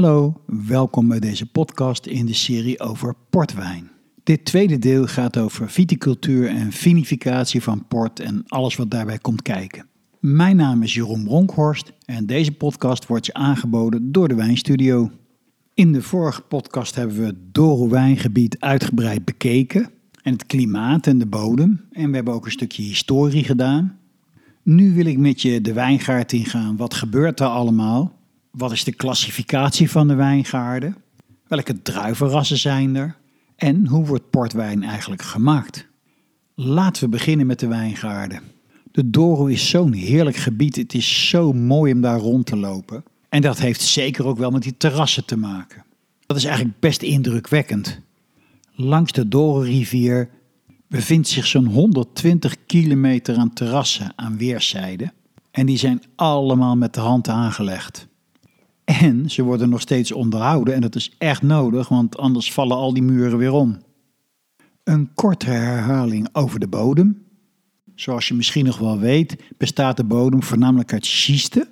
Hallo, welkom bij deze podcast in de serie over portwijn. Dit tweede deel gaat over viticultuur en vinificatie van port en alles wat daarbij komt kijken. Mijn naam is Jeroen Bronkhorst en deze podcast wordt je aangeboden door de Wijnstudio. In de vorige podcast hebben we het Doro wijngebied uitgebreid bekeken en het klimaat en de bodem en we hebben ook een stukje historie gedaan. Nu wil ik met je de wijngaard ingaan. Wat gebeurt er allemaal? Wat is de klassificatie van de wijngaarden? Welke druivenrassen zijn er? En hoe wordt portwijn eigenlijk gemaakt? Laten we beginnen met de wijngaarden. De Douro is zo'n heerlijk gebied. Het is zo mooi om daar rond te lopen. En dat heeft zeker ook wel met die terrassen te maken. Dat is eigenlijk best indrukwekkend. Langs de Douro-rivier bevindt zich zo'n 120 kilometer aan terrassen aan weerszijden. En die zijn allemaal met de hand aangelegd. En ze worden nog steeds onderhouden en dat is echt nodig, want anders vallen al die muren weer om. Een korte herhaling over de bodem. Zoals je misschien nog wel weet, bestaat de bodem voornamelijk uit schisten.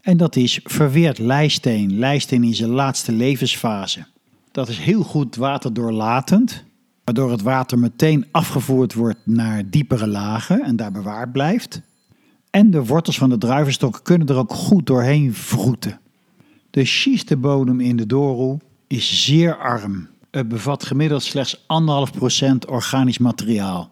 En dat is verweerd lijsteen, lijsteen in zijn laatste levensfase. Dat is heel goed waterdoorlatend, waardoor het water meteen afgevoerd wordt naar diepere lagen en daar bewaard blijft. En de wortels van de druivenstok kunnen er ook goed doorheen vroeten. De schistebodem in de Douro is zeer arm. Het bevat gemiddeld slechts 1,5% organisch materiaal.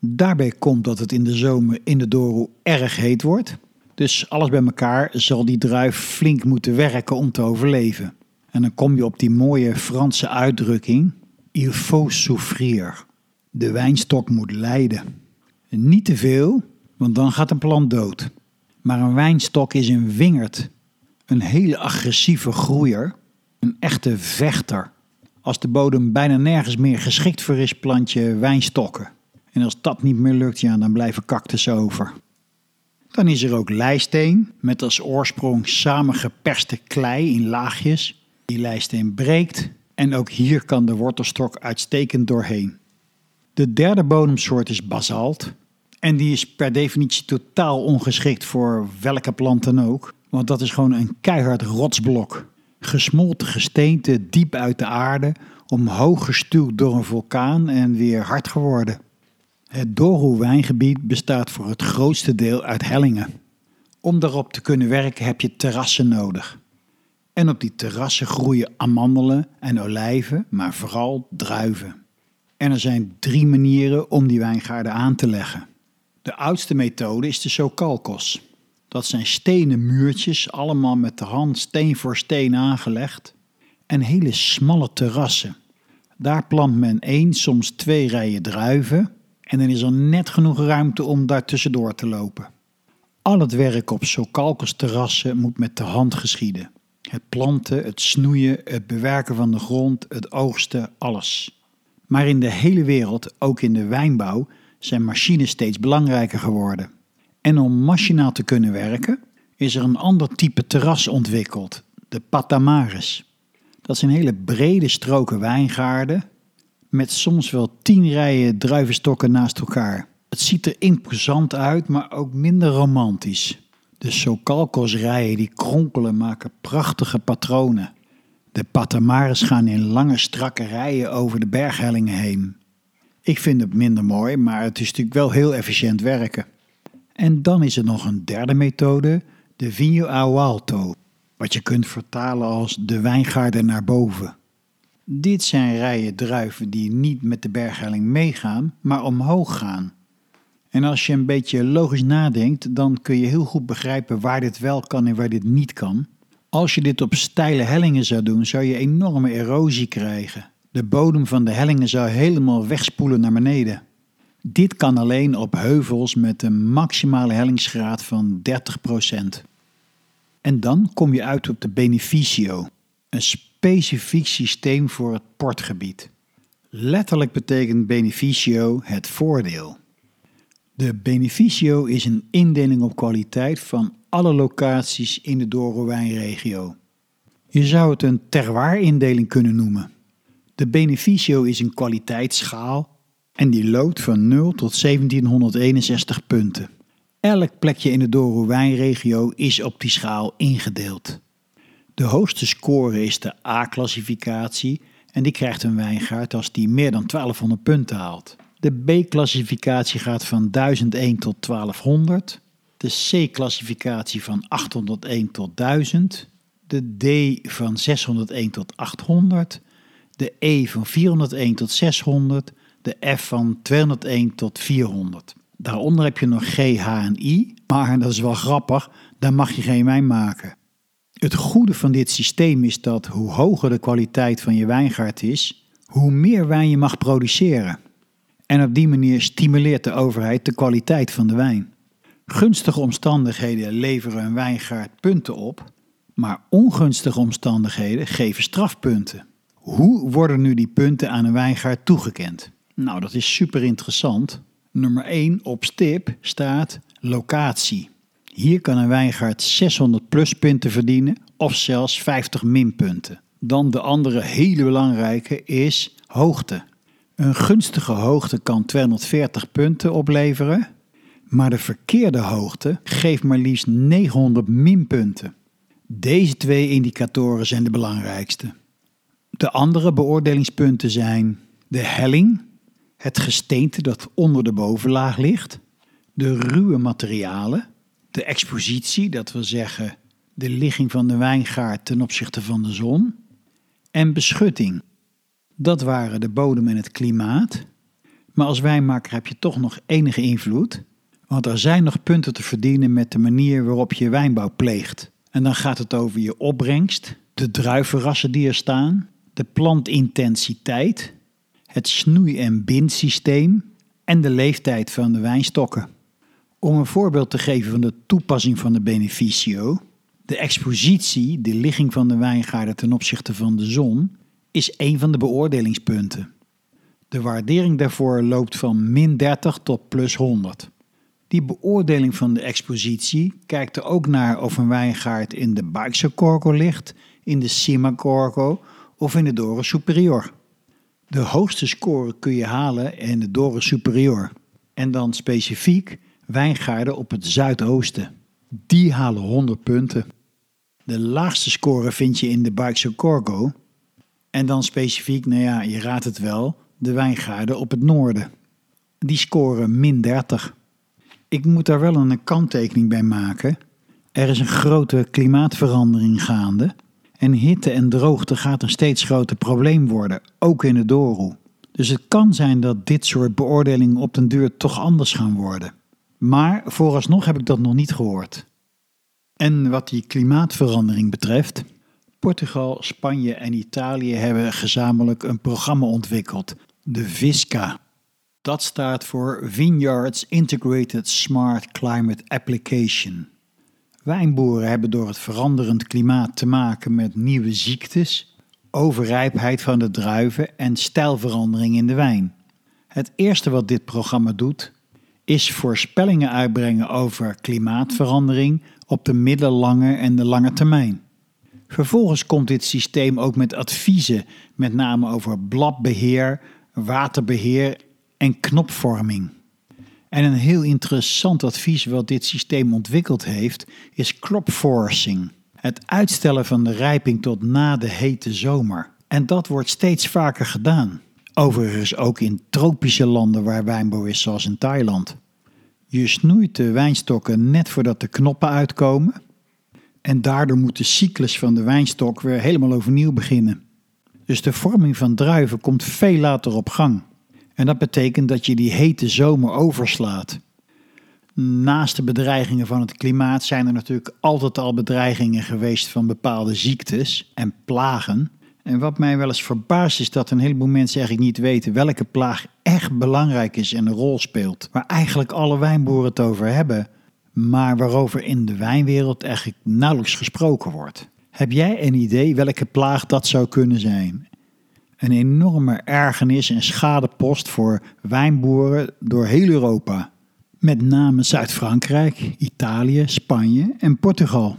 Daarbij komt dat het in de zomer in de Douro erg heet wordt. Dus alles bij elkaar zal die druif flink moeten werken om te overleven. En dan kom je op die mooie Franse uitdrukking: il faut souffrir. De wijnstok moet lijden. Niet te veel, want dan gaat een plant dood. Maar een wijnstok is een wingerd een hele agressieve groeier, een echte vechter. Als de bodem bijna nergens meer geschikt voor is, plant je wijnstokken. En als dat niet meer lukt, ja, dan blijven cactussen over. Dan is er ook lijsteen, met als oorsprong samengeperste klei in laagjes. Die lijsteen breekt en ook hier kan de wortelstok uitstekend doorheen. De derde bodemsoort is basalt. En die is per definitie totaal ongeschikt voor welke plant dan ook. Want dat is gewoon een keihard rotsblok. Gesmolten gesteente diep uit de aarde, omhoog gestuwd door een vulkaan en weer hard geworden. Het Douro-wijngebied bestaat voor het grootste deel uit hellingen. Om daarop te kunnen werken heb je terrassen nodig. En op die terrassen groeien amandelen en olijven, maar vooral druiven. En er zijn drie manieren om die wijngaarden aan te leggen. De oudste methode is de sokalkos. Dat zijn stenen muurtjes, allemaal met de hand steen voor steen aangelegd. En hele smalle terrassen. Daar plant men één, soms twee rijen druiven. En dan is er net genoeg ruimte om daar tussendoor te lopen. Al het werk op Sokalkos terrassen moet met de hand geschieden. Het planten, het snoeien, het bewerken van de grond, het oogsten, alles. Maar in de hele wereld, ook in de wijnbouw, zijn machines steeds belangrijker geworden. En om machinaal te kunnen werken, is er een ander type terras ontwikkeld, de Patamares. Dat zijn hele brede stroken wijngaarden met soms wel tien rijen druivenstokken naast elkaar. Het ziet er imposant uit, maar ook minder romantisch. De Sokalkos-rijen die kronkelen maken prachtige patronen. De Patamares gaan in lange strakke rijen over de berghellingen heen. Ik vind het minder mooi, maar het is natuurlijk wel heel efficiënt werken. En dan is er nog een derde methode, de Vinho alto, wat je kunt vertalen als de wijngaarden naar boven. Dit zijn rijen druiven die niet met de berghelling meegaan, maar omhoog gaan. En als je een beetje logisch nadenkt, dan kun je heel goed begrijpen waar dit wel kan en waar dit niet kan. Als je dit op steile hellingen zou doen, zou je enorme erosie krijgen. De bodem van de hellingen zou helemaal wegspoelen naar beneden. Dit kan alleen op heuvels met een maximale hellingsgraad van 30%. En dan kom je uit op de beneficio, een specifiek systeem voor het portgebied. Letterlijk betekent beneficio het voordeel. De beneficio is een indeling op kwaliteit van alle locaties in de Douro-wijnregio. Je zou het een terroir-indeling kunnen noemen. De beneficio is een kwaliteitsschaal en die loopt van 0 tot 1761 punten. Elk plekje in de Douro wijnregio is op die schaal ingedeeld. De hoogste score is de A-klassificatie en die krijgt een wijngaard als die meer dan 1200 punten haalt. De B-klassificatie gaat van 1001 tot 1200. De C-klassificatie van 801 tot 1000. De D van 601 tot 800. De E van 401 tot 600. De F van 201 tot 400. Daaronder heb je nog G, H en I. Maar dat is wel grappig, daar mag je geen wijn maken. Het goede van dit systeem is dat hoe hoger de kwaliteit van je wijngaard is, hoe meer wijn je mag produceren. En op die manier stimuleert de overheid de kwaliteit van de wijn. Gunstige omstandigheden leveren een wijngaard punten op, maar ongunstige omstandigheden geven strafpunten. Hoe worden nu die punten aan een wijngaard toegekend? Nou, dat is super interessant. Nummer 1 op stip staat locatie. Hier kan een wijngaard 600 pluspunten verdienen of zelfs 50 minpunten. Dan de andere hele belangrijke is hoogte. Een gunstige hoogte kan 240 punten opleveren, maar de verkeerde hoogte geeft maar liefst 900 minpunten. Deze twee indicatoren zijn de belangrijkste. De andere beoordelingspunten zijn de helling, het gesteente dat onder de bovenlaag ligt, de ruwe materialen, de expositie, dat wil zeggen de ligging van de wijngaard ten opzichte van de zon, en beschutting. Dat waren de bodem en het klimaat. Maar als wijnmaker heb je toch nog enige invloed, want er zijn nog punten te verdienen met de manier waarop je wijnbouw pleegt. En dan gaat het over je opbrengst, de druivenrassen die er staan, de plantintensiteit, het snoei- en bindsysteem en de leeftijd van de wijnstokken. Om een voorbeeld te geven van de toepassing van de beneficio, de expositie, de ligging van de wijngaarden ten opzichte van de zon, is een van de beoordelingspunten. De waardering daarvoor loopt van min 30 tot plus 100. Die beoordeling van de expositie kijkt er ook naar of een wijngaard in de Baixo Corco ligt, in de Cima Corco of in de Dore Superior. De hoogste score kun je halen in de Dore Superior. En dan specifiek wijngaarden op het zuidoosten. Die halen 100 punten. De laagste score vind je in de Baixo Corgo. En dan specifiek, nou ja, je raadt het wel, de wijngaarden op het noorden. Die scoren min 30. Ik moet daar wel een kanttekening bij maken. Er is een grote klimaatverandering gaande. En hitte en droogte gaat een steeds groter probleem worden, ook in de Douro. Dus het kan zijn dat dit soort beoordelingen op den duur toch anders gaan worden. Maar vooralsnog heb ik dat nog niet gehoord. En wat die klimaatverandering betreft, Portugal, Spanje en Italië hebben gezamenlijk een programma ontwikkeld, de VISCA. Dat staat voor Vineyards Integrated Smart Climate Application. Wijnboeren hebben door het veranderend klimaat te maken met nieuwe ziektes, overrijpheid van de druiven en stijlverandering in de wijn. Het eerste wat dit programma doet, is voorspellingen uitbrengen over klimaatverandering op de middellange en de lange termijn. Vervolgens komt dit systeem ook met adviezen, met name over bladbeheer, waterbeheer en knopvorming. En een heel interessant advies wat dit systeem ontwikkeld heeft, is crop forcing. Het uitstellen van de rijping tot na de hete zomer. En dat wordt steeds vaker gedaan. Overigens ook in tropische landen waar wijnbouw is, zoals in Thailand. Je snoeit de wijnstokken net voordat de knoppen uitkomen. En daardoor moet de cyclus van de wijnstok weer helemaal overnieuw beginnen. Dus de vorming van druiven komt veel later op gang. En dat betekent dat je die hete zomer overslaat. Naast de bedreigingen van het klimaat zijn er natuurlijk altijd al bedreigingen geweest van bepaalde ziektes en plagen. En wat mij wel eens verbaast is dat een heleboel mensen eigenlijk niet weten welke plaag echt belangrijk is en een rol speelt. Waar eigenlijk alle wijnboeren het over hebben, maar waarover in de wijnwereld eigenlijk nauwelijks gesproken wordt. Heb jij een idee welke plaag dat zou kunnen zijn? Een enorme ergernis en schadepost voor wijnboeren door heel Europa. Met name Zuid-Frankrijk, Italië, Spanje en Portugal.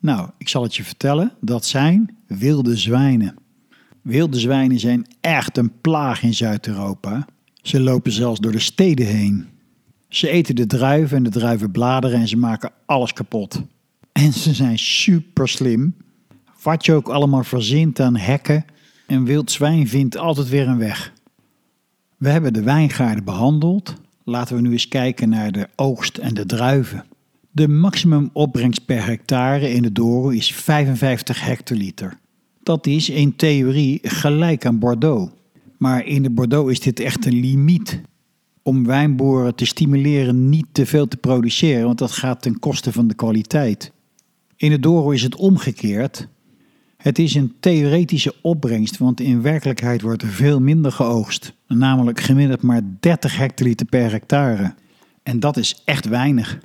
Nou, ik zal het je vertellen, dat zijn wilde zwijnen. Wilde zwijnen zijn echt een plaag in Zuid-Europa. Ze lopen zelfs door de steden heen. Ze eten de druiven en de druivenbladeren en ze maken alles kapot. En ze zijn super slim. Wat je ook allemaal verzint aan hekken, een wild zwijn vindt altijd weer een weg. We hebben de wijngaarden behandeld. Laten we nu eens kijken naar de oogst en de druiven. De maximum opbrengst per hectare in de Douro is 55 hectoliter. Dat is in theorie gelijk aan Bordeaux. Maar in de Bordeaux is dit echt een limiet. Om wijnboeren te stimuleren niet te veel te produceren, want dat gaat ten koste van de kwaliteit. In de Douro is het omgekeerd. Het is een theoretische opbrengst, want in werkelijkheid wordt er veel minder geoogst. Namelijk gemiddeld maar 30 hectoliter per hectare. En dat is echt weinig.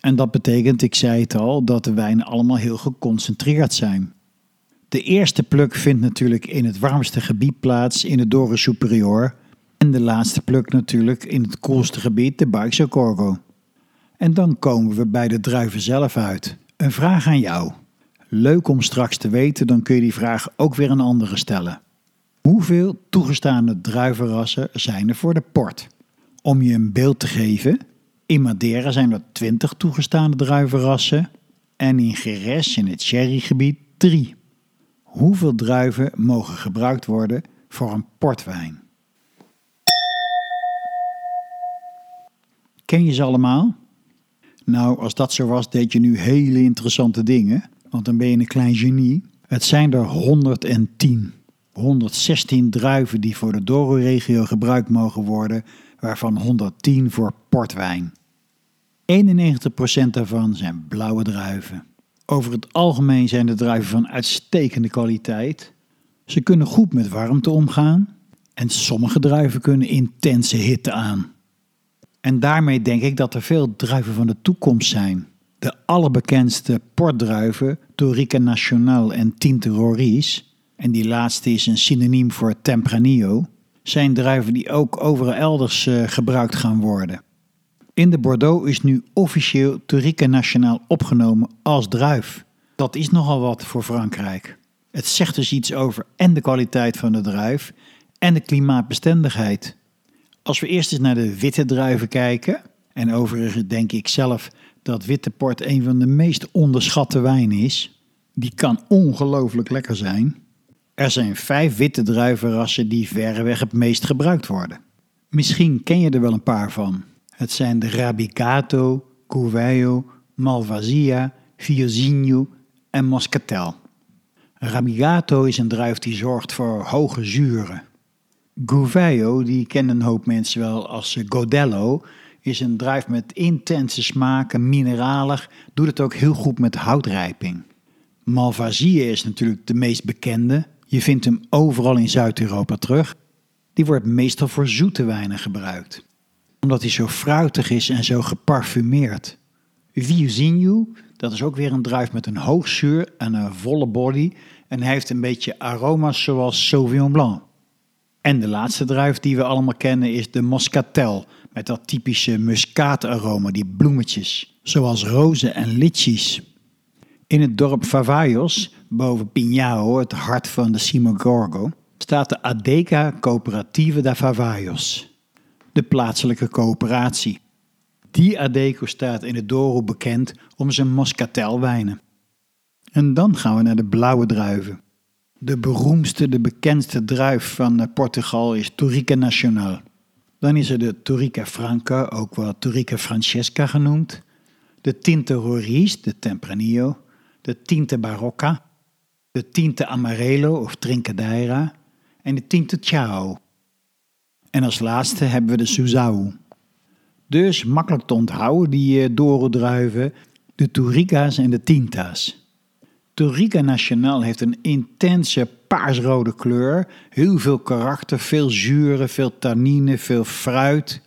En dat betekent, ik zei het al, dat de wijnen allemaal heel geconcentreerd zijn. De eerste pluk vindt natuurlijk in het warmste gebied plaats, in de Douro Superior. En de laatste pluk natuurlijk in het koelste gebied, de Baixo Corgo. En dan komen we bij de druiven zelf uit. Een vraag aan jou. Leuk om straks te weten, dan kun je die vraag ook weer een andere stellen. Hoeveel toegestane druivenrassen zijn er voor de port? Om je een beeld te geven, in Madeira zijn er 20 toegestane druivenrassen en in Jerez in het sherrygebied 3. Hoeveel druiven mogen gebruikt worden voor een portwijn? Ken je ze allemaal? Nou, als dat zo was, deed je nu hele interessante dingen, want dan ben je een klein genie. Het zijn er 110. 116 druiven die voor de Douro-regio gebruikt mogen worden, waarvan 110 voor portwijn. 91% daarvan zijn blauwe druiven. Over het algemeen zijn de druiven van uitstekende kwaliteit. Ze kunnen goed met warmte omgaan en sommige druiven kunnen intense hitte aan. En daarmee denk ik dat er veel druiven van de toekomst zijn. De allerbekendste portdruiven, Torica Nacional en Tinte Roriz, en die laatste is een synoniem voor Tempranillo, zijn druiven die ook overal elders uh, gebruikt gaan worden. In de Bordeaux is nu officieel Torica Nacional opgenomen als druif. Dat is nogal wat voor Frankrijk. Het zegt dus iets over en de kwaliteit van de druif en de klimaatbestendigheid. Als we eerst eens naar de witte druiven kijken, en overigens denk ik zelf dat witte port een van de meest onderschatte wijnen is, die kan ongelooflijk lekker zijn. Er zijn vijf witte druivenrassen die verreweg het meest gebruikt worden. Misschien ken je er wel een paar van. Het zijn de Rabicato, Curveio, Malvasia, Fiozinho en Moscatel. Rabigato is een druif die zorgt voor hoge zuren. Gouveio, die kennen een hoop mensen wel als Godello, is een druif met intense smaken, mineralig, doet het ook heel goed met houtrijping. Malvasia is natuurlijk de meest bekende. Je vindt hem overal in Zuid-Europa terug. Die wordt meestal voor zoete wijnen gebruikt. Omdat hij zo fruitig is en zo geparfumeerd. Viuzinho, dat is ook weer een druif met een hoog zuur en een volle body. En heeft een beetje aroma's zoals Sauvignon Blanc. En de laatste druif die we allemaal kennen is de Moscatel. Met dat typische muskaataroma, die bloemetjes. Zoals rozen en litchis. In het dorp Favaios, boven Pinhao, het hart van de Simogorgo, staat de Adeca Cooperative da Favaios. De plaatselijke coöperatie. Die Adeco staat in het Douro bekend om zijn moscatelwijnen. En dan gaan we naar de blauwe druiven. De beroemdste, de bekendste druif van eh, Portugal is Torica Nacional. Dan is er de Torica Franca, ook wel Torica Francesca genoemd. De Tinte Roriz, de Tempranillo. De Tinte Barocca. De Tinte Amarelo of Trincadeira. En de Tinte Chao. En als laatste hebben we de Suzau. Dus makkelijk te onthouden die uh, Doro-druiven, de Torica's en de Tinta's. Torica Nacional heeft een intense paarsrode kleur, heel veel karakter, veel zuren, veel tannine, veel fruit.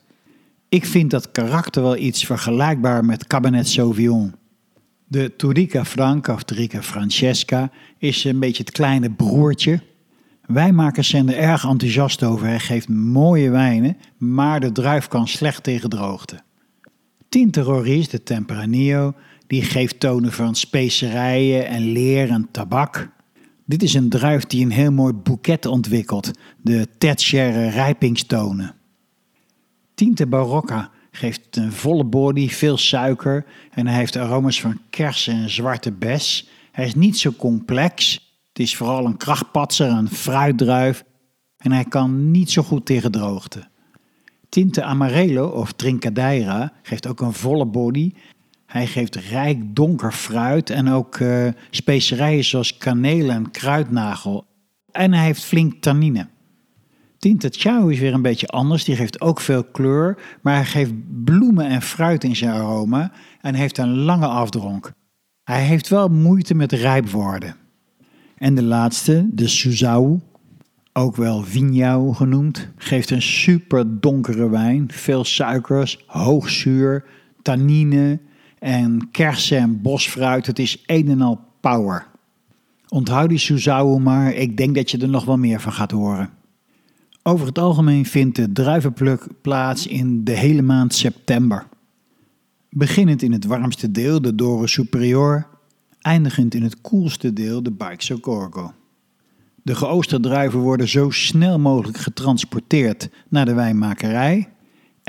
Ik vind dat karakter wel iets vergelijkbaar met Cabernet Sauvignon. De Torica Franca of Torica Francesca is een beetje het kleine broertje. Wijnmakers zijn er erg enthousiast over. Hij geeft mooie wijnen, maar de druif kan slecht tegen droogte. Tinteroris, de Tempranillo, die geeft tonen van specerijen en leer en tabak. Dit is een druif die een heel mooi boeket ontwikkelt, de tertiaire rijpingstonen. Tinte Barocca geeft een volle body, veel suiker en hij heeft aroma's van kersen en zwarte bes. Hij is niet zo complex Het is vooral een krachtpatser, een fruitdruif en hij kan niet zo goed tegen droogte. Tinte Amarelo of Trincadeira geeft ook een volle body. Hij geeft rijk donker fruit en ook uh, specerijen zoals kaneel en kruidnagel. En hij heeft flink tannine. Tinte Chao is weer een beetje anders. Die geeft ook veel kleur, maar hij geeft bloemen en fruit in zijn aroma en heeft een lange afdronk. Hij heeft wel moeite met rijp worden. En de laatste, de Suzhou, ook wel Vignau genoemd, geeft een super donkere wijn. Veel suikers, hoog zuur, tannine en kersen en bosfruit. Het is een en al power. Onthoud die Suzhou maar, ik denk dat je er nog wel meer van gaat horen. Over het algemeen vindt de druivenpluk plaats in de hele maand september. Beginnend in het warmste deel, de Dore Superior, eindigend in het koelste deel, de Baixo. De geoosterde druiven worden zo snel mogelijk getransporteerd naar de wijnmakerij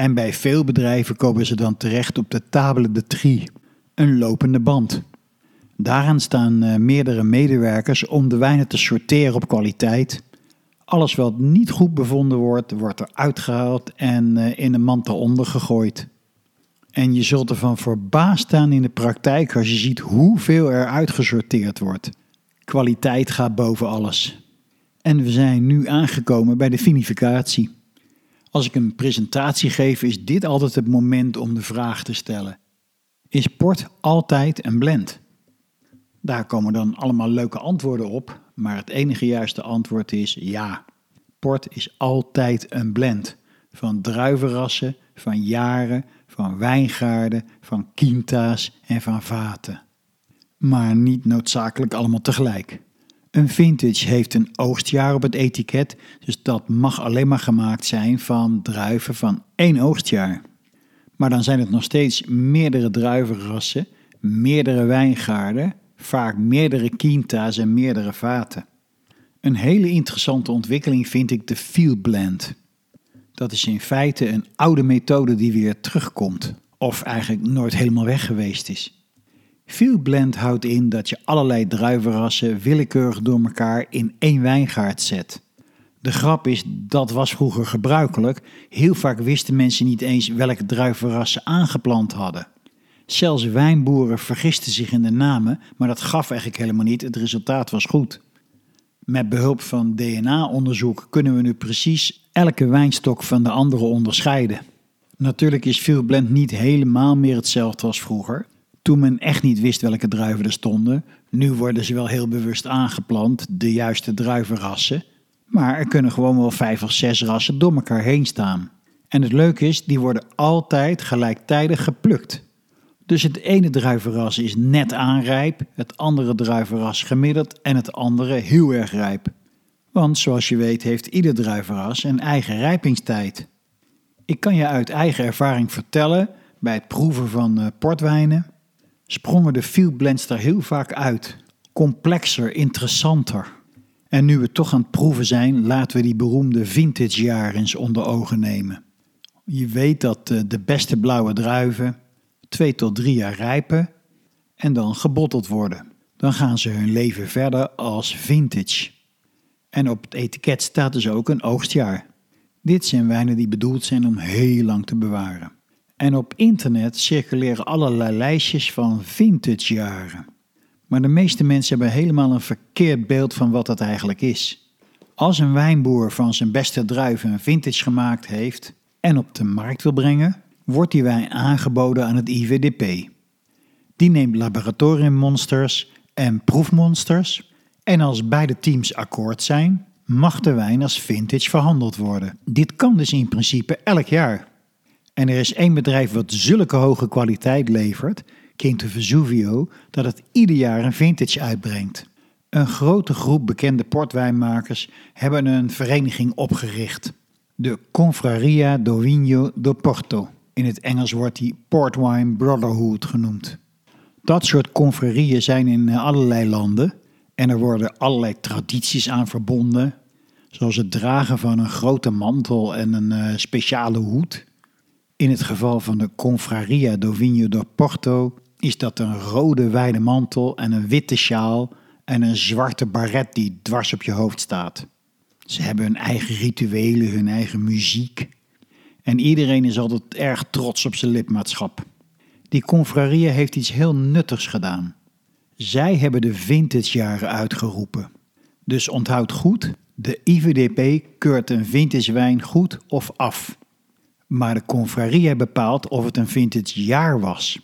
en bij veel bedrijven komen ze dan terecht op de table de tri, een lopende band. Daaraan staan uh, meerdere medewerkers om de wijnen te sorteren op kwaliteit. Alles wat niet goed bevonden wordt, wordt eruit gehaald en uh, in een mand eronder gegooid. En je zult ervan verbaasd staan in de praktijk als je ziet hoeveel er uitgesorteerd wordt. Kwaliteit gaat boven alles. En we zijn nu aangekomen bij de vinificatie. Als ik een presentatie geef, is dit altijd het moment om de vraag te stellen: Is port altijd een blend? Daar komen dan allemaal leuke antwoorden op, maar het enige juiste antwoord is ja. Port is altijd een blend van druivenrassen, van jaren, van wijngaarden, van quinta's en van vaten. Maar niet noodzakelijk allemaal tegelijk. Een vintage heeft een oogstjaar op het etiket, dus dat mag alleen maar gemaakt zijn van druiven van één oogstjaar. Maar dan zijn het nog steeds meerdere druivenrassen, meerdere wijngaarden, vaak meerdere quinta's en meerdere vaten. Een hele interessante ontwikkeling vind ik de field blend. Dat is in feite een oude methode die weer terugkomt, of eigenlijk nooit helemaal weg geweest is. Field blend houdt in dat je allerlei druivenrassen willekeurig door elkaar in één wijngaard zet. De grap is, dat was vroeger gebruikelijk. Heel vaak wisten mensen niet eens welke druivenrassen aangeplant hadden. Zelfs wijnboeren vergisten zich in de namen, maar dat gaf eigenlijk helemaal niet. Het resultaat was goed. Met behulp van DNA-onderzoek kunnen we nu precies elke wijnstok van de andere onderscheiden. Natuurlijk is Field Blend niet helemaal meer hetzelfde als vroeger. Toen men echt niet wist welke druiven er stonden. Nu worden ze wel heel bewust aangeplant, de juiste druivenrassen. Maar er kunnen gewoon wel vijf of zes rassen door elkaar heen staan. En het leuke is, die worden altijd gelijktijdig geplukt. Dus het ene druivenras is net aanrijp, het andere druivenras gemiddeld en het andere heel erg rijp. Want zoals je weet heeft ieder druivenras een eigen rijpingstijd. Ik kan je uit eigen ervaring vertellen, bij het proeven van uh, portwijnen, sprongen de field blends er heel vaak uit. Complexer, interessanter. En nu we toch aan het proeven zijn, laten we die beroemde vintage jaar eens onder ogen nemen. Je weet dat uh, de beste blauwe druiven twee tot drie jaar rijpen en dan gebotteld worden. Dan gaan ze hun leven verder als vintage. En op het etiket staat dus ook een oogstjaar. Dit zijn wijnen die bedoeld zijn om heel lang te bewaren. En op internet circuleren allerlei lijstjes van vintage jaren. Maar de meeste mensen hebben helemaal een verkeerd beeld van wat dat eigenlijk is. Als een wijnboer van zijn beste druiven een vintage gemaakt heeft en op de markt wil brengen, wordt die wijn aangeboden aan het IVDP. Die neemt laboratoriummonsters en proefmonsters en als beide teams akkoord zijn, mag de wijn als vintage verhandeld worden. Dit kan dus in principe elk jaar. En er is één bedrijf wat zulke hoge kwaliteit levert, Quinto Vesuvio, dat het ieder jaar een vintage uitbrengt. Een grote groep bekende portwijnmakers hebben een vereniging opgericht. De Confraria do Vinho do Porto. In het Engels wordt die Portwine Brotherhood genoemd. Dat soort confrerieën zijn in allerlei landen en er worden allerlei tradities aan verbonden, zoals het dragen van een grote mantel en een uh, speciale hoed. In het geval van de Confraria do Vinho do Porto is dat een rode wijde mantel en een witte sjaal en een zwarte baret die dwars op je hoofd staat. Ze hebben hun eigen rituelen, hun eigen muziek. En iedereen is altijd erg trots op zijn lidmaatschap. Die confrarie heeft iets heel nuttigs gedaan. Zij hebben de vintage-jaren uitgeroepen. Dus onthoud goed, de IVDP keurt een vintage wijn goed of af. Maar de confrarie bepaalt of het een vintage jaar was.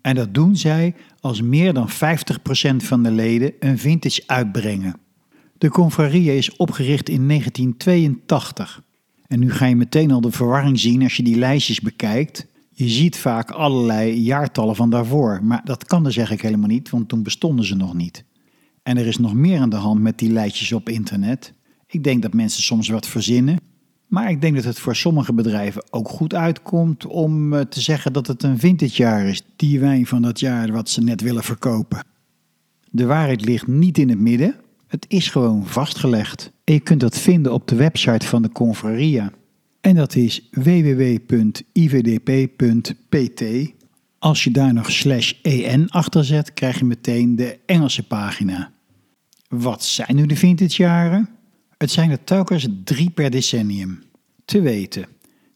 En dat doen zij als meer dan 50% van de leden een vintage uitbrengen. De confrarie is opgericht in 1982. En nu ga je meteen al de verwarring zien als je die lijstjes bekijkt. Je ziet vaak allerlei jaartallen van daarvoor, maar dat kan dus eigenlijk helemaal niet, want toen bestonden ze nog niet. En er is nog meer aan de hand met die lijstjes op internet. Ik denk dat mensen soms wat verzinnen, maar ik denk dat het voor sommige bedrijven ook goed uitkomt om eh, te zeggen dat het een vintage jaar is, die wijn van dat jaar wat ze net willen verkopen. De waarheid ligt niet in het midden, het is gewoon vastgelegd. En je kunt dat vinden op de website van de Confraria. En dat is www.ivdp.pt. Als je daar nog slash en achter zet, krijg je meteen de Engelse pagina. Wat zijn nu de vintage jaren? Het zijn er telkens drie per decennium. Te weten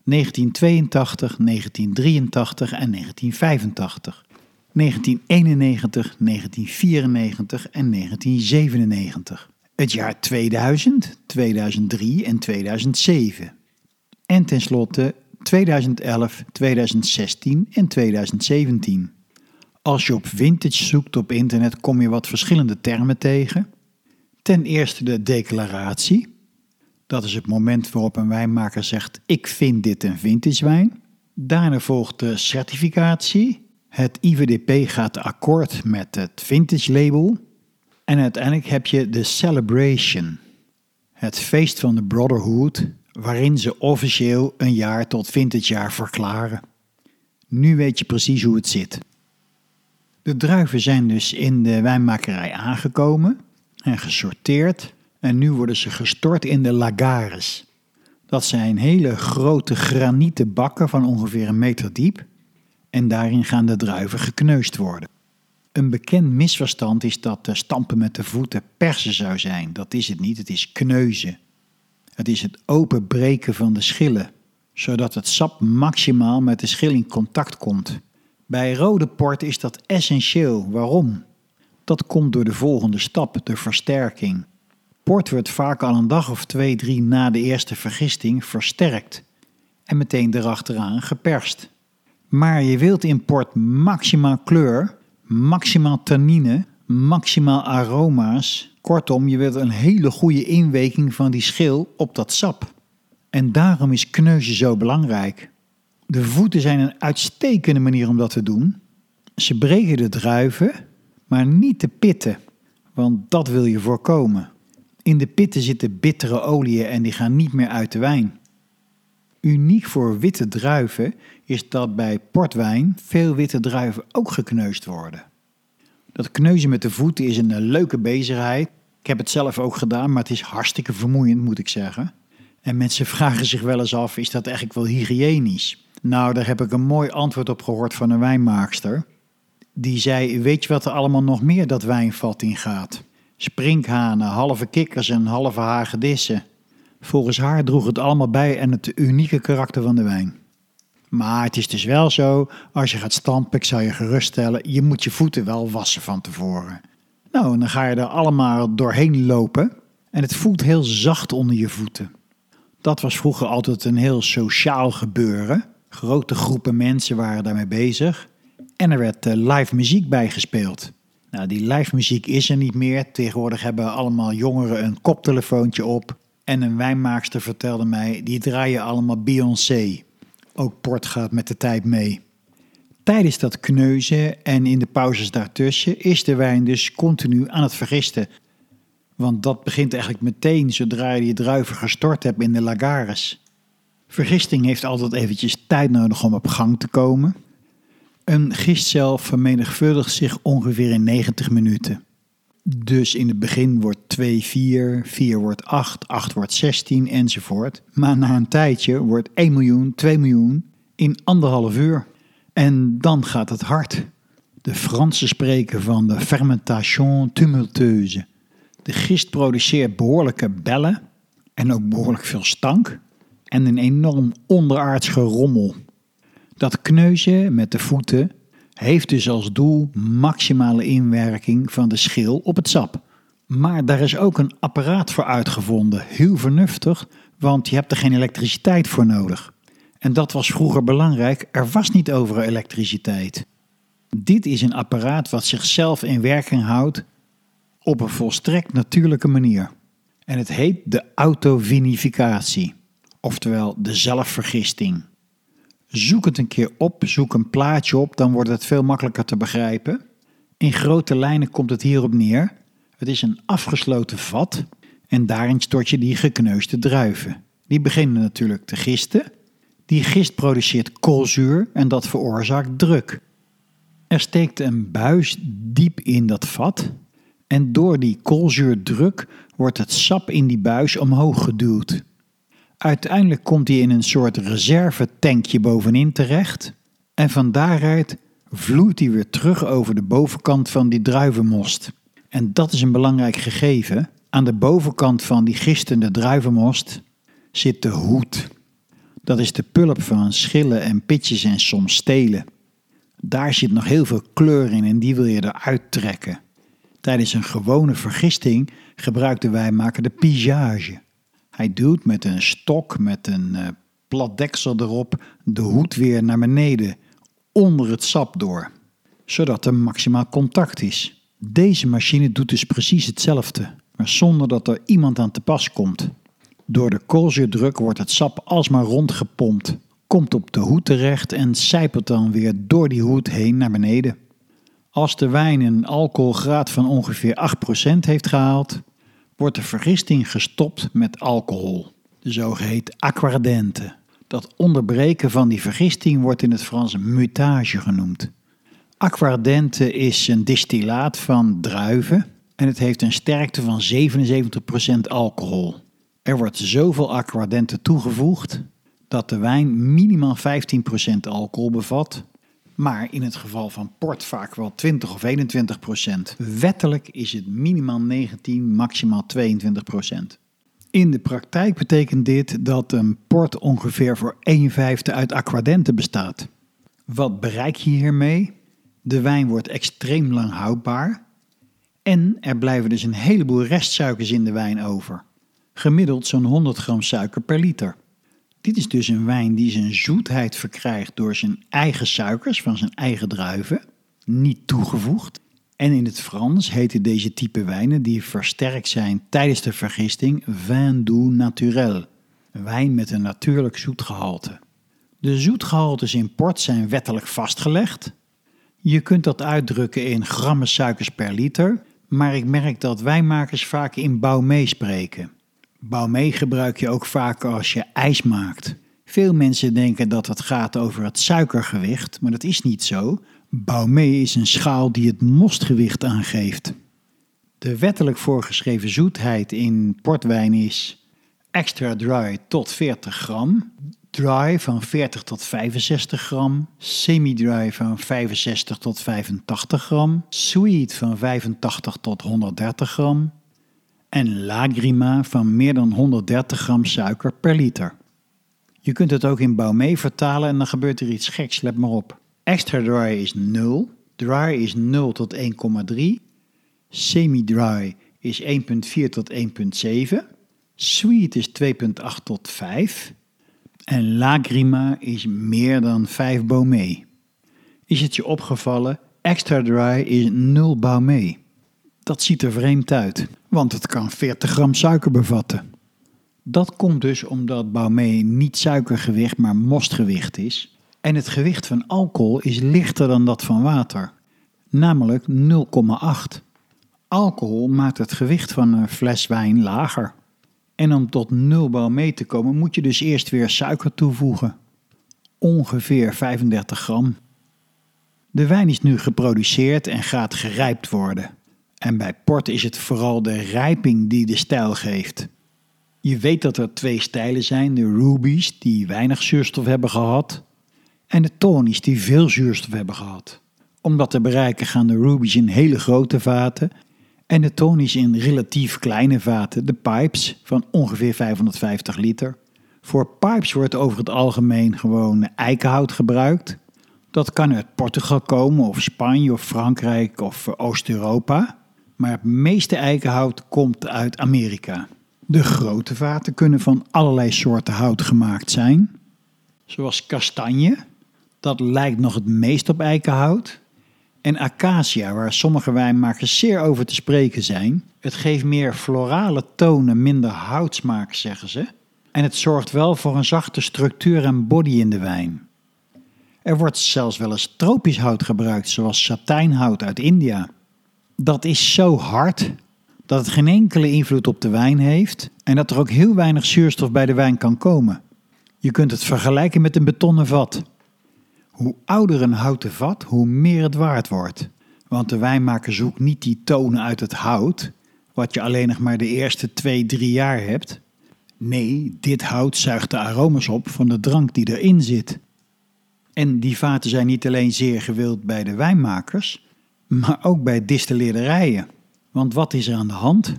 1982, 1983 en 1985. 1991, 1994 en 1997. Het jaar 2000, 2003 en 2007. En tenslotte 2011, 2016 en 2017. Als je op vintage zoekt op internet kom je wat verschillende termen tegen. Ten eerste de declaratie. Dat is het moment waarop een wijnmaker zegt: Ik vind dit een vintage wijn. Daarna volgt de certificatie. Het IVDP gaat akkoord met het vintage label. En uiteindelijk heb je de celebration. Het feest van de Brotherhood, waarin ze officieel een jaar tot vintage jaar verklaren. Nu weet je precies hoe het zit. De druiven zijn dus in de wijnmakerij aangekomen en gesorteerd en nu worden ze gestort in de lagares. Dat zijn hele grote granieten bakken van ongeveer een meter diep en daarin gaan de druiven gekneusd worden. Een bekend misverstand is dat stampen met de voeten persen zou zijn. Dat is het niet, het is kneuzen. Het is het openbreken van de schillen, zodat het sap maximaal met de schil in contact komt. Bij rode port is dat essentieel. Waarom? Dat komt door de volgende stap, de versterking. Port wordt vaak al een dag of twee, drie na de eerste vergisting versterkt en meteen erachteraan geperst. Maar je wilt in port maximaal kleur, maximaal tannine, maximaal aroma's. Kortom, je wilt een hele goede inweking van die schil op dat sap. En daarom is kneuzen zo belangrijk. De voeten zijn een uitstekende manier om dat te doen. Ze breken de druiven, maar niet de pitten, want dat wil je voorkomen. In de pitten zitten bittere oliën en die gaan niet meer uit de wijn. Uniek voor witte druiven is dat bij portwijn veel witte druiven ook gekneusd worden. Dat kneuzen met de voeten is een leuke bezigheid. Ik heb het zelf ook gedaan, maar het is hartstikke vermoeiend, moet ik zeggen. En mensen vragen zich wel eens af: is dat eigenlijk wel hygiënisch? Nou, daar heb ik een mooi antwoord op gehoord van een wijnmaakster. Die zei: Weet je wat er allemaal nog meer dat wijnvat in gaat? Sprinkhanen, halve kikkers en halve hagedissen. Volgens haar droeg het allemaal bij aan het unieke karakter van de wijn. Maar het is dus wel zo, als je gaat stampen, ik zou je geruststellen, je moet je voeten wel wassen van tevoren. Nou, en dan ga je er allemaal doorheen lopen en het voelt heel zacht onder je voeten. Dat was vroeger altijd een heel sociaal gebeuren. Grote groepen mensen waren daarmee bezig. En er werd uh, live muziek bijgespeeld. Nou, die live muziek is er niet meer. Tegenwoordig hebben allemaal jongeren een koptelefoontje op. En een wijnmaakster vertelde mij, die draaien allemaal Beyoncé. Ook port gaat met de tijd mee. Tijdens dat kneuzen en in de pauzes daartussen is de wijn dus continu aan het vergisten. Want dat begint eigenlijk meteen zodra je die druiven gestort hebt in de lagares. Vergisting heeft altijd eventjes tijd nodig om op gang te komen. Een gistcel vermenigvuldigt zich ongeveer in 90 minuten. Dus in het begin wordt 2 4, 4 wordt 8, 8 wordt 16 enzovoort. Maar na een tijdje wordt 1 miljoen, 2 miljoen in anderhalf uur. En dan gaat het hard. De Fransen spreken van de fermentation tumultueuse. De gist produceert behoorlijke bellen en ook behoorlijk veel stank en een enorm onderaards gerommel. Dat kneuzen met de voeten heeft dus als doel maximale inwerking van de schil op het sap. Maar daar is ook een apparaat voor uitgevonden, heel vernuftig, want je hebt er geen elektriciteit voor nodig. En dat was vroeger belangrijk, er was niet overal elektriciteit. Dit is een apparaat wat zichzelf in werking houdt op een volstrekt natuurlijke manier. En het heet de autovinificatie, oftewel de zelfvergisting. Zoek het een keer op, zoek een plaatje op, dan wordt het veel makkelijker te begrijpen. In grote lijnen komt het hierop neer. Het is een afgesloten vat en daarin stort je die gekneusde druiven. Die beginnen natuurlijk te gisten. Die gist produceert koolzuur en dat veroorzaakt druk. Er steekt een buis diep in dat vat en door die koolzuurdruk wordt het sap in die buis omhoog geduwd. Uiteindelijk komt hij in een soort reservetankje bovenin terecht en van daaruit vloeit hij weer terug over de bovenkant van die druivenmost. En dat is een belangrijk gegeven. Aan de bovenkant van die gistende druivenmost zit de hoed. Dat is de pulp van schillen en pitjes en soms stelen. Daar zit nog heel veel kleur in en die wil je eruit trekken. Tijdens een gewone vergisting gebruikten wij maken de pigeage. Hij duwt met een stok met een uh, plat deksel erop de hoed weer naar beneden, onder het sap door, zodat er maximaal contact is. Deze machine doet dus precies hetzelfde, maar zonder dat er iemand aan te pas komt. Door de koolzuurdruk wordt het sap alsmaar rondgepompt, komt op de hoed terecht en sijpelt dan weer door die hoed heen naar beneden. Als de wijn een alcoholgraad van ongeveer 8% heeft gehaald, wordt de vergisting gestopt met alcohol, de zogeheten aquardente. Dat onderbreken van die vergisting wordt in het Frans mutage genoemd. Aquardente is een distillaat van druiven en het heeft een sterkte van 77% alcohol. Er wordt zoveel aquardente toegevoegd dat de wijn minimaal 15% alcohol bevat maar in het geval van port vaak wel 20 of 21 procent. Wettelijk is het minimaal 19, maximaal 22 procent. In de praktijk betekent dit dat een port ongeveer voor 1 vijfde uit aquadente bestaat. Wat bereik je hiermee? De wijn wordt extreem lang houdbaar en er blijven dus een heleboel restsuikers in de wijn over. Gemiddeld zo'n 100 gram suiker per liter. Dit is dus een wijn die zijn zoetheid verkrijgt door zijn eigen suikers van zijn eigen druiven, niet toegevoegd. En in het Frans heten deze type wijnen die versterkt zijn tijdens de vergisting vin doux naturel, wijn met een natuurlijk zoetgehalte. De zoetgehaltes in port zijn wettelijk vastgelegd. Je kunt dat uitdrukken in grammen suikers per liter, maar ik merk dat wijnmakers vaak in bouw meespreken. Baumee gebruik je ook vaak als je ijs maakt. Veel mensen denken dat het gaat over het suikergewicht, maar dat is niet zo. Baumee is een schaal die het mostgewicht aangeeft. De wettelijk voorgeschreven zoetheid in portwijn is extra dry tot 40 gram, dry van 40 tot 65 gram, semi-dry van 65 tot 85 gram, sweet van 85 tot 130 gram, en lagrima van meer dan 130 gram suiker per liter. Je kunt het ook in Baumé vertalen en dan gebeurt er iets geks, let maar op. Extra dry is 0, dry is 0 tot 1,3, semi-dry is 1,4 tot 1,7, sweet is 2,8 tot 5 en lagrima is meer dan 5 Baumé. Is het je opgevallen? Extra dry is 0 Baumé. Dat ziet er vreemd uit, want het kan 40 gram suiker bevatten. Dat komt dus omdat Baumé niet suikergewicht, maar mostgewicht is. En het gewicht van alcohol is lichter dan dat van water, namelijk 0,8. Alcohol maakt het gewicht van een fles wijn lager. En om tot 0 Baumé te komen moet je dus eerst weer suiker toevoegen. Ongeveer 35 gram. De wijn is nu geproduceerd en gaat gerijpt worden. En bij port is het vooral de rijping die de stijl geeft. Je weet dat er twee stijlen zijn: de rubies, die weinig zuurstof hebben gehad, en de tonies, die veel zuurstof hebben gehad. Om dat te bereiken gaan de rubies in hele grote vaten en de tonies in relatief kleine vaten, de pipes, van ongeveer 550 liter. Voor pipes wordt over het algemeen gewoon eikenhout gebruikt. Dat kan uit Portugal komen, of Spanje, of Frankrijk, of Oost-Europa. Maar het meeste eikenhout komt uit Amerika. De grote vaten kunnen van allerlei soorten hout gemaakt zijn, zoals kastanje, dat lijkt nog het meest op eikenhout, en acacia, waar sommige wijnmakers zeer over te spreken zijn. Het geeft meer florale tonen, minder houtsmaak, zeggen ze. En het zorgt wel voor een zachte structuur en body in de wijn. Er wordt zelfs wel eens tropisch hout gebruikt, zoals satijnhout uit India. Dat is zo hard dat het geen enkele invloed op de wijn heeft en dat er ook heel weinig zuurstof bij de wijn kan komen. Je kunt het vergelijken met een betonnen vat. Hoe ouder een houten vat, hoe meer het waard wordt. Want de wijnmaker zoekt niet die tonen uit het hout, wat je alleen nog maar de eerste twee, drie jaar hebt. Nee, dit hout zuigt de aromas op van de drank die erin zit. En die vaten zijn niet alleen zeer gewild bij de wijnmakers, maar ook bij distilleerderijen. Want wat is er aan de hand?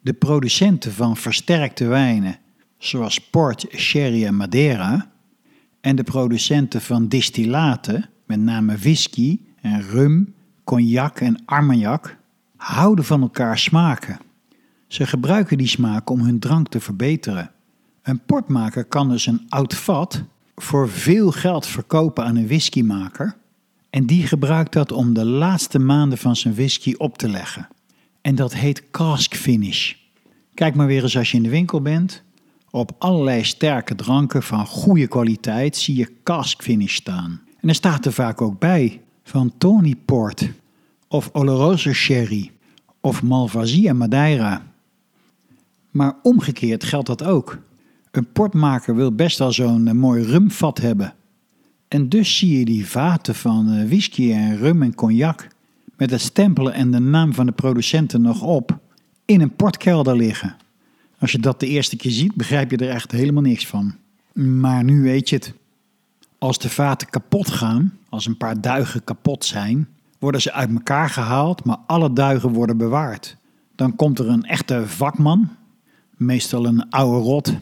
De producenten van versterkte wijnen, zoals port, sherry en madeira, en de producenten van distillaten, met name whisky en rum, cognac en armagnac, houden van elkaar smaken. Ze gebruiken die smaak om hun drank te verbeteren. Een portmaker kan dus een oud vat voor veel geld verkopen aan een whiskymaker en die gebruikt dat om de laatste maanden van zijn whisky op te leggen. En dat heet cask finish. Kijk maar weer eens als je in de winkel bent. Op allerlei sterke dranken van goede kwaliteit zie je cask finish staan. En er staat er vaak ook bij van Tony Port of Oloroso Sherry of Malvasia Madeira. Maar omgekeerd geldt dat ook. Een portmaker wil best wel zo'n eh, mooi rumvat hebben. En dus zie je die vaten van eh, whisky en rum en cognac met het stempelen en de naam van de producenten nog op in een portkelder liggen. Als je dat de eerste keer ziet, begrijp je er echt helemaal niks van. Maar nu weet je het. Als de vaten kapot gaan, als een paar duigen kapot zijn, worden ze uit elkaar gehaald, maar alle duigen worden bewaard. Dan komt er een echte vakman, meestal een oude rot,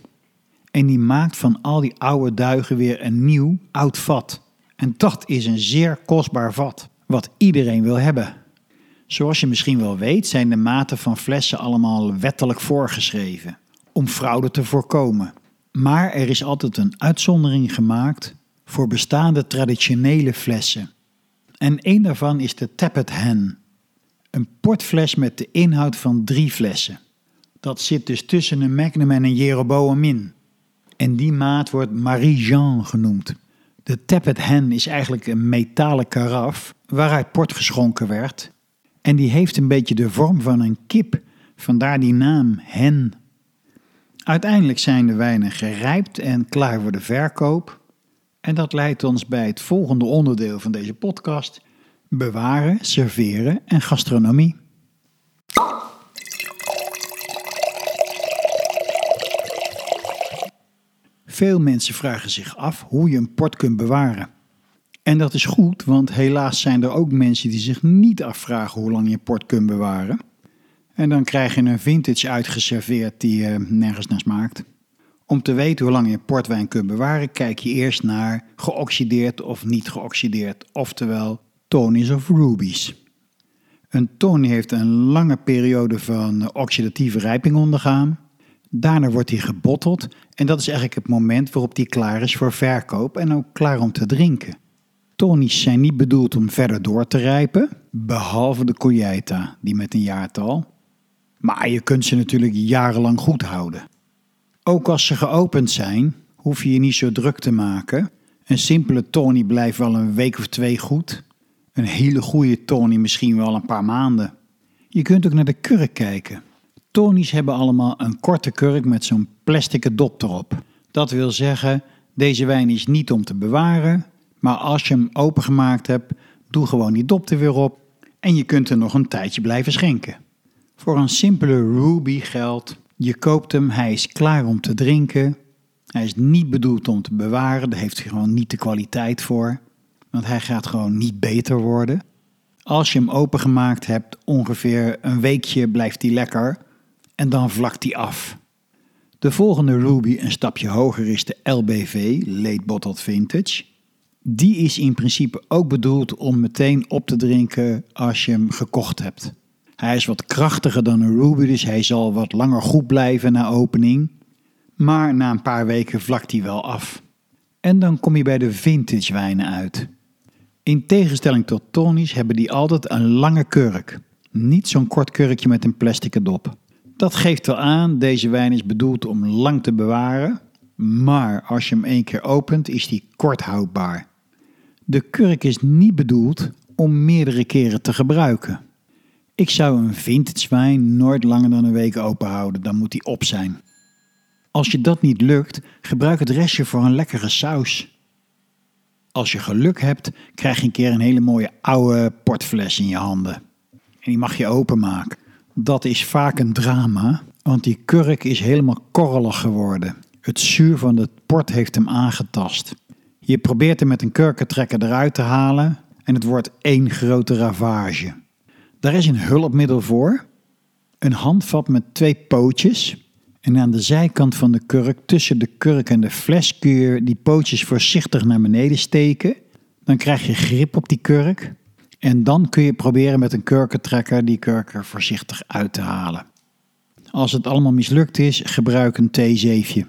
en die maakt van al die oude duigen weer een nieuw oud vat. En dat is een zeer kostbaar vat, wat iedereen wil hebben. Zoals je misschien wel weet, zijn de maten van flessen allemaal wettelijk voorgeschreven, om fraude te voorkomen. Maar er is altijd een uitzondering gemaakt voor bestaande traditionele flessen. En één daarvan is de Tappet Hen, een portfles met de inhoud van drie flessen. Dat zit dus tussen een Magnum en een Jeroboam in. En die maat wordt Marie-Jean genoemd. De Tappet Hen is eigenlijk een metalen karaf waaruit port geschonken werd. En die heeft een beetje de vorm van een kip, vandaar die naam hen. Uiteindelijk zijn de wijnen gerijpt en klaar voor de verkoop. En dat leidt ons bij het volgende onderdeel van deze podcast: bewaren, serveren en gastronomie. Veel mensen vragen zich af hoe je een port kunt bewaren. En dat is goed, want helaas zijn er ook mensen die zich niet afvragen hoe lang je port kunt bewaren. En dan krijg je een vintage uitgeserveerd die uh, nergens naar smaakt. Om te weten hoe lang je portwijn kunt bewaren, kijk je eerst naar geoxideerd of niet geoxideerd, oftewel tonies of rubies. Een tony heeft een lange periode van oxidatieve rijping ondergaan. Daarna wordt hij gebotteld en dat is eigenlijk het moment waarop hij klaar is voor verkoop en ook klaar om te drinken. Tonies zijn niet bedoeld om verder door te rijpen, behalve de Colheita, die met een jaartal. Maar je kunt ze natuurlijk jarenlang goed houden. Ook als ze geopend zijn, hoef je je niet zo druk te maken. Een simpele Tony blijft wel een week of twee goed. Een hele goede Tony misschien wel een paar maanden. Je kunt ook naar de kurk kijken. Tonies hebben allemaal een korte kurk met zo'n plastic dop erop. Dat wil zeggen, deze wijn is niet om te bewaren, maar als je hem opengemaakt hebt, doe gewoon die dop er weer op en je kunt er nog een tijdje blijven schenken. Voor een simpele Ruby geldt, je koopt hem, hij is klaar om te drinken. Hij is niet bedoeld om te bewaren, daar heeft hij gewoon niet de kwaliteit voor. want hij gaat gewoon niet beter worden. Als je hem opengemaakt hebt, ongeveer een weekje blijft hij lekker en dan vlakt hij af. De volgende Ruby een stapje hoger is de LBV, Late Bottled Vintage. Die is in principe ook bedoeld om meteen op te drinken als je hem gekocht hebt. Hij is wat krachtiger dan een Ruby, dus hij zal wat langer goed blijven na opening. Maar na een paar weken vlakt hij wel af. En dan kom je bij de vintage wijnen uit. In tegenstelling tot tonies hebben die altijd een lange kurk. Niet zo'n kort kurkje met een plastic dop. Dat geeft wel aan, deze wijn is bedoeld om lang te bewaren. Maar als je hem één keer opent, is die kort houdbaar. De kurk is niet bedoeld om meerdere keren te gebruiken. Ik zou een vintage wijn nooit langer dan een week open houden, dan moet die op zijn. Als je dat niet lukt, gebruik het restje voor een lekkere saus. Als je geluk hebt, krijg je een keer een hele mooie oude portfles in je handen. En die mag je openmaken. Dat is vaak een drama, want die kurk is helemaal korrelig geworden. Het zuur van het port heeft hem aangetast. Je probeert hem met een kurkentrekker eruit te halen en het wordt één grote ravage. Daar is een hulpmiddel voor. Een handvat met twee pootjes. En aan de zijkant van de kurk, tussen de kurk en de fles, kun je die pootjes voorzichtig naar beneden steken. Dan krijg je grip op die kurk. En dan kun je proberen met een kurkentrekker die kurk voorzichtig uit te halen. Als het allemaal mislukt is, gebruik een theezeefje.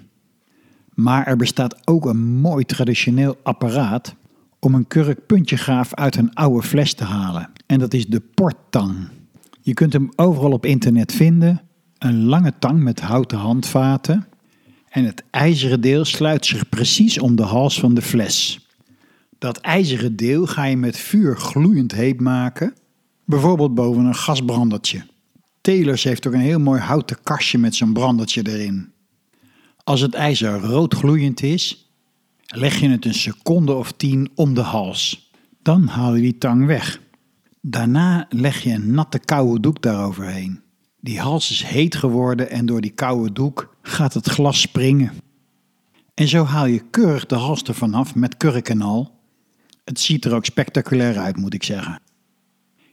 Maar er bestaat ook een mooi traditioneel apparaat om een kurk puntjegraaf uit een oude fles te halen. En dat is de porttang. Je kunt hem overal op internet vinden. Een lange tang met houten handvaten. En het ijzeren deel sluit zich precies om de hals van de fles. Dat ijzeren deel ga je met vuur gloeiend heet maken. Bijvoorbeeld boven een gasbrandertje. Telers heeft ook een heel mooi houten kastje met zo'n brandertje erin. Als het ijzer rood gloeiend is, leg je het een seconde of tien om de hals. Dan haal je die tang weg. Daarna leg je een natte koude doek daaroverheen. Die hals is heet geworden en door die koude doek gaat het glas springen. En zo haal je keurig de hals ervan af met kurk en al. Het ziet er ook spectaculair uit, moet ik zeggen.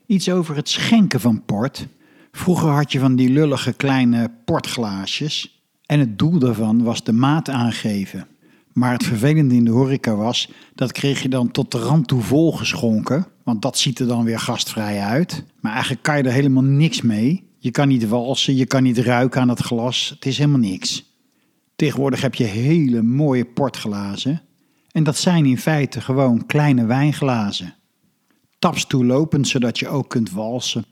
Iets over het schenken van port. Vroeger had je van die lullige kleine portglaasjes. En het doel daarvan was de maat aangeven. Maar het vervelende in de horeca was, dat kreeg je dan tot de rand toe volgeschonken. Want dat ziet er dan weer gastvrij uit. Maar eigenlijk kan je er helemaal niks mee. Je kan niet walsen, je kan niet ruiken aan het glas. Het is helemaal niks. Tegenwoordig heb je hele mooie portglazen. En dat zijn in feite gewoon kleine wijnglazen. Tapstoelopend, zodat je ook kunt walsen.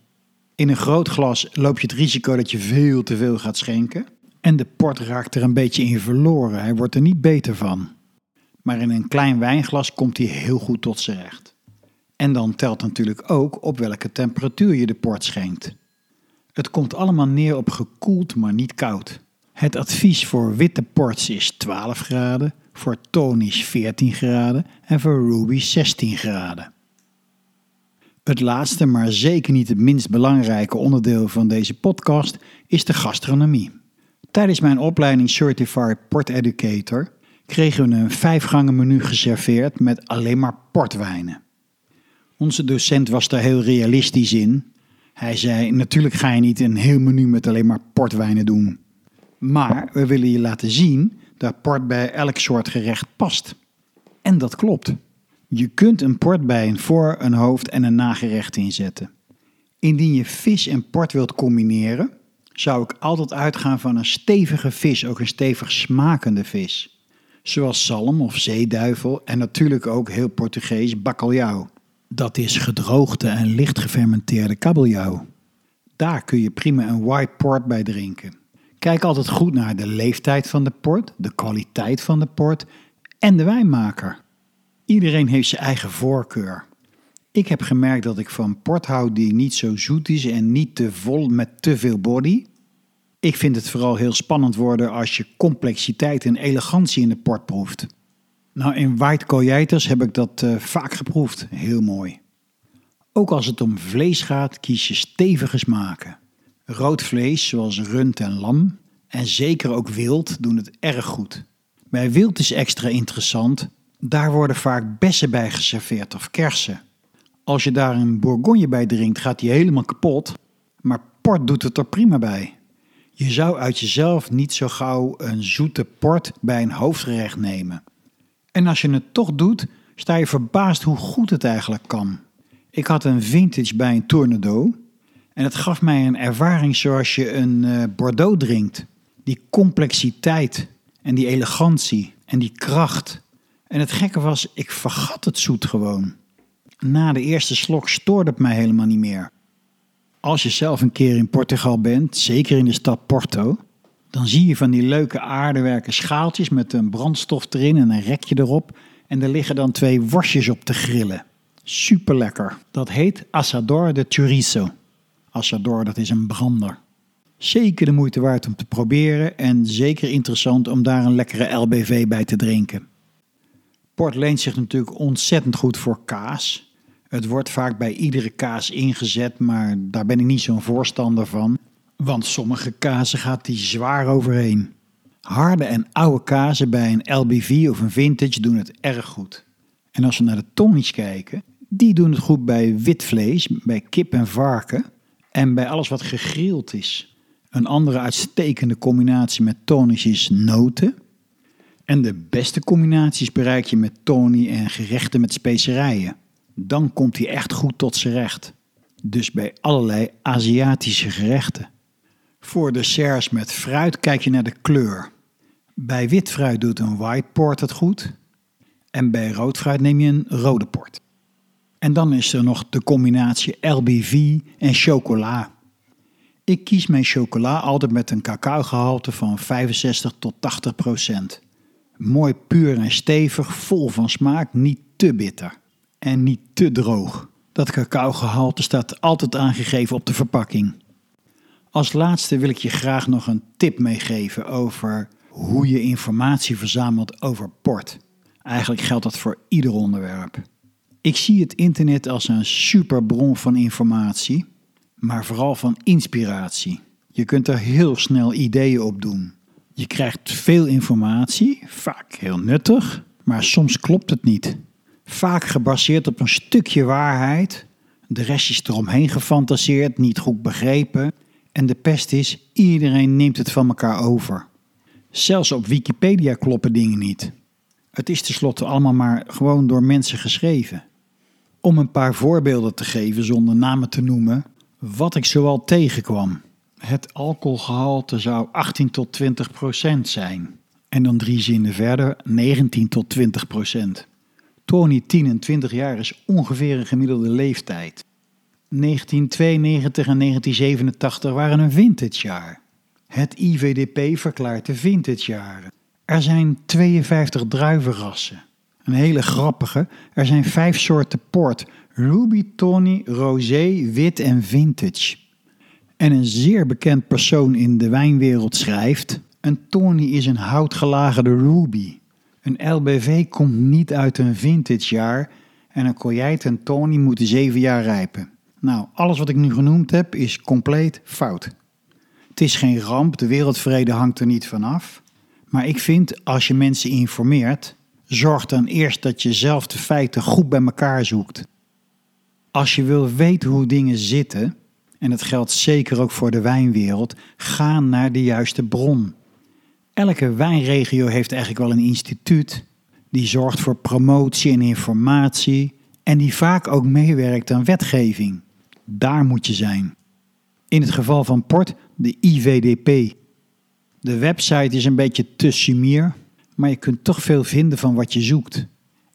In een groot glas loop je het risico dat je veel te veel gaat schenken. En de port raakt er een beetje in verloren. Hij wordt er niet beter van. Maar in een klein wijnglas komt hij heel goed tot zijn recht. En dan telt natuurlijk ook op welke temperatuur je de port schenkt. Het komt allemaal neer op gekoeld, maar niet koud. Het advies voor witte ports is 12 graden, voor tonisch 14 graden en voor ruby 16 graden. Het laatste, maar zeker niet het minst belangrijke onderdeel van deze podcast is de gastronomie. Tijdens mijn opleiding Certified Port Educator kregen we een vijfgangen menu geserveerd met alleen maar portwijnen. Onze docent was daar heel realistisch in. Hij zei: Natuurlijk ga je niet een heel menu met alleen maar portwijnen doen. Maar we willen je laten zien dat port bij elk soort gerecht past. En dat klopt. Je kunt een port bij een voor-, een hoofd- en een nagerecht inzetten. Indien je vis en port wilt combineren, zou ik altijd uitgaan van een stevige vis, ook een stevig smakende vis. Zoals zalm of zeeduivel en natuurlijk ook heel Portugees bacalhau. Dat is gedroogde en licht gefermenteerde kabeljauw. Daar kun je prima een white port bij drinken. Kijk altijd goed naar de leeftijd van de port, de kwaliteit van de port en de wijnmaker. Iedereen heeft zijn eigen voorkeur. Ik heb gemerkt dat ik van port hou die niet zo zoet is en niet te vol met te veel body. Ik vind het vooral heel spannend worden als je complexiteit en elegantie in de port proeft. Nou, in White Coyaters heb ik dat uh, vaak geproefd. Heel mooi. Ook als het om vlees gaat, kies je stevige smaken. Rood vlees, zoals rund en lam, en zeker ook wild, doen het erg goed. Bij wild is extra interessant Daar worden vaak bessen bij geserveerd of kersen. Als je daar een bourgogne bij drinkt, gaat die helemaal kapot. Maar port doet het er prima bij. Je zou uit jezelf niet zo gauw een zoete port bij een hoofdgerecht nemen. En als je het toch doet, sta je verbaasd hoe goed het eigenlijk kan. Ik had een vintage bij een Tournedo en het gaf mij een ervaring zoals je een uh, Bordeaux drinkt. Die complexiteit en die elegantie en die kracht. En het gekke was, ik vergat het zoet gewoon. Na de eerste slok stoorde het mij helemaal niet meer. Als je zelf een keer in Portugal bent, zeker in de stad Porto, dan zie je van die leuke aardewerken schaaltjes met een brandstof erin en een rekje erop. En er liggen dan twee worstjes op te grillen. Super lekker. Dat heet Asador de Chorizo. Assador, dat is een brander. Zeker de moeite waard om te proberen en zeker interessant om daar een lekkere LBV bij te drinken. Port leent zich natuurlijk ontzettend goed voor kaas. Het wordt vaak bij iedere kaas ingezet, maar daar ben ik niet zo'n voorstander van. Want sommige kazen gaat die zwaar overheen. Harde en oude kazen bij een LBV of een vintage doen het erg goed. En als we naar de tonics kijken, die doen het goed bij wit vlees, bij kip en varken en bij alles wat gegrild is. Een andere uitstekende combinatie met tonics is noten. En de beste combinaties bereik je met toni en gerechten met specerijen. Dan komt hij echt goed tot zijn recht. Dus bij allerlei Aziatische gerechten. Voor desserts met fruit kijk je naar de kleur. Bij wit fruit doet een white port het goed. En bij rood fruit neem je een rode port. En dan is er nog de combinatie LBV en chocola. Ik kies mijn chocola altijd met een cacaogehalte van 65 tot 80 procent. Mooi puur en stevig, vol van smaak, niet te bitter. En niet te droog. Dat cacaogehalte staat altijd aangegeven op de verpakking. Als laatste wil ik je graag nog een tip meegeven over hoe je informatie verzamelt over port. Eigenlijk geldt dat voor ieder onderwerp. Ik zie het internet als een superbron van informatie, maar vooral van inspiratie. Je kunt er heel snel ideeën op doen. Je krijgt veel informatie, vaak heel nuttig, maar soms klopt het niet. Vaak gebaseerd op een stukje waarheid, de rest is eromheen gefantaseerd, niet goed begrepen en de pest is, iedereen neemt het van elkaar over. Zelfs op Wikipedia kloppen dingen niet. Het is tenslotte allemaal maar gewoon door mensen geschreven. Om een paar voorbeelden te geven zonder namen te noemen, wat ik zoal tegenkwam. Het alcoholgehalte zou 18 tot 20 procent zijn. En dan drie zinnen verder 19 tot 20 procent. Tony 10 en 20 jaar is ongeveer een gemiddelde leeftijd. 1992 en 1987 waren een vintagejaar. Het IVDP verklaart de vintagejaren. Er zijn 52 druivenrassen. Een hele grappige, er zijn vijf soorten port. Ruby, Tony, Rosé, Wit en Vintage. En een zeer bekend persoon in de wijnwereld schrijft... Een Tony is een houtgelagerde Ruby. Een LBV komt niet uit een vintagejaar... en een Coyite en Tony moeten zeven jaar rijpen. Nou, alles wat ik nu genoemd heb is compleet fout. Het is geen ramp, de wereldvrede hangt er niet vanaf. Maar ik vind, als je mensen informeert, zorg dan eerst dat je zelf de feiten goed bij elkaar zoekt. Als je wil weten hoe dingen zitten, en dat geldt zeker ook voor de wijnwereld, ga naar de juiste bron. Elke wijnregio heeft eigenlijk wel een instituut die zorgt voor promotie en informatie en die vaak ook meewerkt aan wetgeving. Daar moet je zijn. In het geval van port de IVDP. De website is een beetje te sumier, maar je kunt toch veel vinden van wat je zoekt.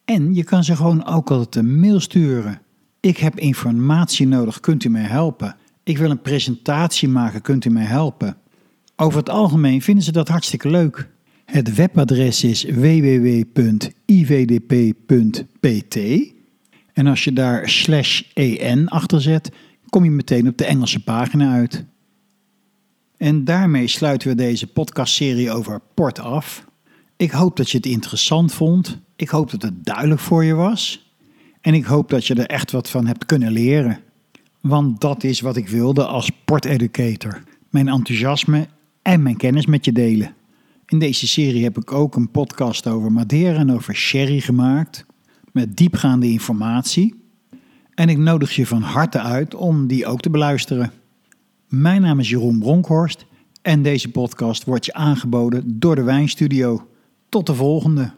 En je kan ze gewoon ook altijd een mail sturen. Ik heb informatie nodig, kunt u mij helpen? Ik wil een presentatie maken, kunt u mij helpen? Over het algemeen vinden ze dat hartstikke leuk. Het webadres is www.ivdp.pt en als je daar slash en achter zet, kom je meteen op de Engelse pagina uit. En daarmee sluiten we deze podcastserie over port af. Ik hoop dat je het interessant vond. Ik hoop dat het duidelijk voor je was. En ik hoop dat je er echt wat van hebt kunnen leren. Want dat is wat ik wilde als porteducator. Mijn enthousiasme en mijn kennis met je delen. In deze serie heb ik ook een podcast over Madeira en over sherry gemaakt, met diepgaande informatie. En ik nodig je van harte uit om die ook te beluisteren. Mijn naam is Jeroen Bronkhorst en deze podcast wordt je aangeboden door de Wijnstudio. Tot de volgende.